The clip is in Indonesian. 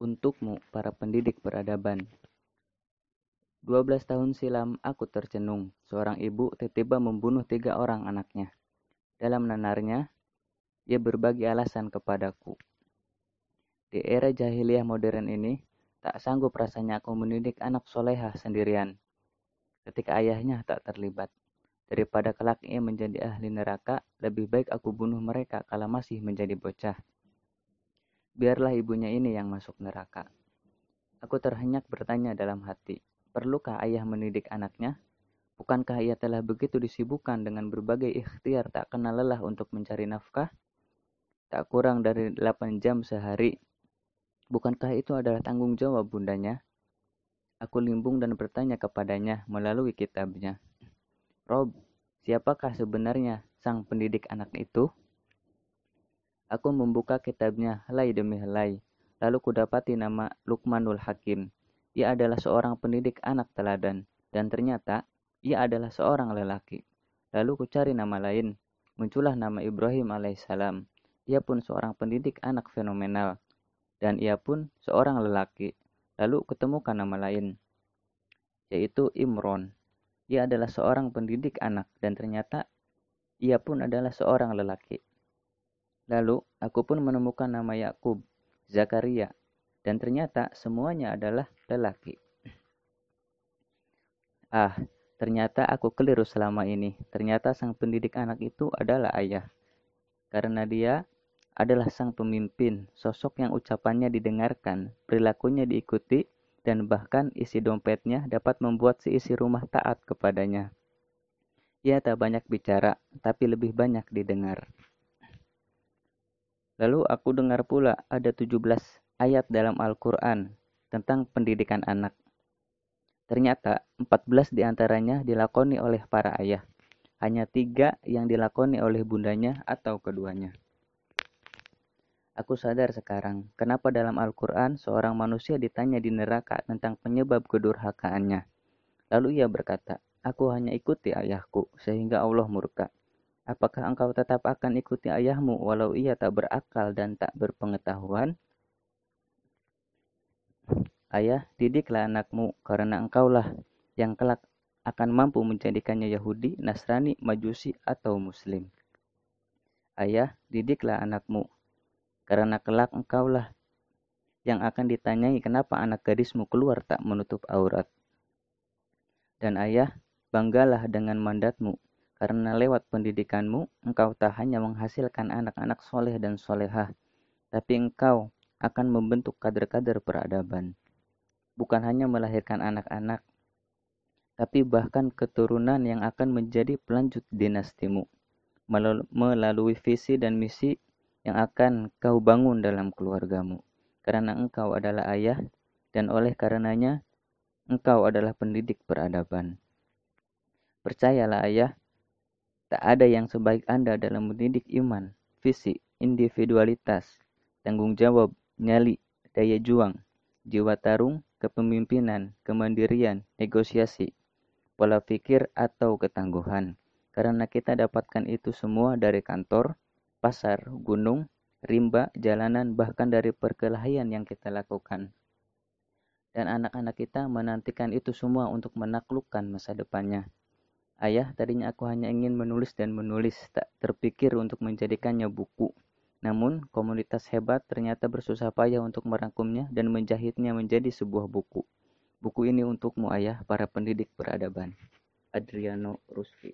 Untukmu, para pendidik peradaban. 12 tahun silam aku tercenung. Seorang ibu tiba-tiba membunuh tiga orang anaknya. Dalam nanarnya, ia berbagi alasan kepadaku. Di era jahiliyah modern ini, tak sanggup rasanya aku mendidik anak soleha sendirian. Ketika ayahnya tak terlibat. Daripada kelak ia menjadi ahli neraka, lebih baik aku bunuh mereka kalau masih menjadi bocah. Biarlah ibunya ini yang masuk neraka. Aku terhenyak bertanya dalam hati, perlukah ayah mendidik anaknya? Bukankah ia telah begitu disibukkan dengan berbagai ikhtiar tak kenal lelah untuk mencari nafkah? Tak kurang dari 8 jam sehari. Bukankah itu adalah tanggung jawab bundanya? Aku limbung dan bertanya kepadanya melalui kitabnya. Rob, siapakah sebenarnya sang pendidik anak itu? Aku membuka kitabnya helai demi helai. Lalu kudapati nama Lukmanul Hakim. Ia adalah seorang pendidik anak teladan. Dan ternyata ia adalah seorang lelaki. Lalu kucari nama lain. Muncullah nama Ibrahim alaihissalam. Ia pun seorang pendidik anak fenomenal. Dan ia pun seorang lelaki. Lalu ketemukan nama lain. Yaitu Imron. Ia adalah seorang pendidik anak. Dan ternyata ia pun adalah seorang lelaki. Lalu aku pun menemukan nama Yakub, Zakaria, dan ternyata semuanya adalah lelaki. Ah, ternyata aku keliru selama ini. Ternyata sang pendidik anak itu adalah ayah. Karena dia adalah sang pemimpin, sosok yang ucapannya didengarkan, perilakunya diikuti, dan bahkan isi dompetnya dapat membuat si isi rumah taat kepadanya. Ia tak banyak bicara, tapi lebih banyak didengar. Lalu aku dengar pula ada 17 ayat dalam Al-Quran tentang pendidikan anak. Ternyata 14 di antaranya dilakoni oleh para ayah. Hanya tiga yang dilakoni oleh bundanya atau keduanya. Aku sadar sekarang, kenapa dalam Al-Quran seorang manusia ditanya di neraka tentang penyebab kedurhakaannya. Lalu ia berkata, aku hanya ikuti ayahku, sehingga Allah murka. Apakah engkau tetap akan ikuti ayahmu walau ia tak berakal dan tak berpengetahuan? Ayah, didiklah anakmu karena engkaulah yang kelak akan mampu menjadikannya Yahudi, Nasrani, Majusi, atau Muslim. Ayah, didiklah anakmu karena kelak engkaulah yang akan ditanyai kenapa anak gadismu keluar tak menutup aurat. Dan ayah, banggalah dengan mandatmu karena lewat pendidikanmu, engkau tak hanya menghasilkan anak-anak soleh dan solehah, tapi engkau akan membentuk kader-kader peradaban. Bukan hanya melahirkan anak-anak, tapi bahkan keturunan yang akan menjadi pelanjut dinastimu melalui visi dan misi yang akan kau bangun dalam keluargamu. Karena engkau adalah ayah dan oleh karenanya engkau adalah pendidik peradaban. Percayalah ayah, Tak ada yang sebaik Anda dalam mendidik iman, visi, individualitas, tanggung jawab, nyali, daya juang, jiwa tarung, kepemimpinan, kemandirian, negosiasi, pola pikir atau ketangguhan. Karena kita dapatkan itu semua dari kantor, pasar, gunung, rimba, jalanan, bahkan dari perkelahian yang kita lakukan. Dan anak-anak kita menantikan itu semua untuk menaklukkan masa depannya. Ayah, tadinya aku hanya ingin menulis dan menulis, tak terpikir untuk menjadikannya buku. Namun, komunitas hebat ternyata bersusah payah untuk merangkumnya dan menjahitnya menjadi sebuah buku. Buku ini untukmu, ayah, para pendidik peradaban. Adriano Rusfi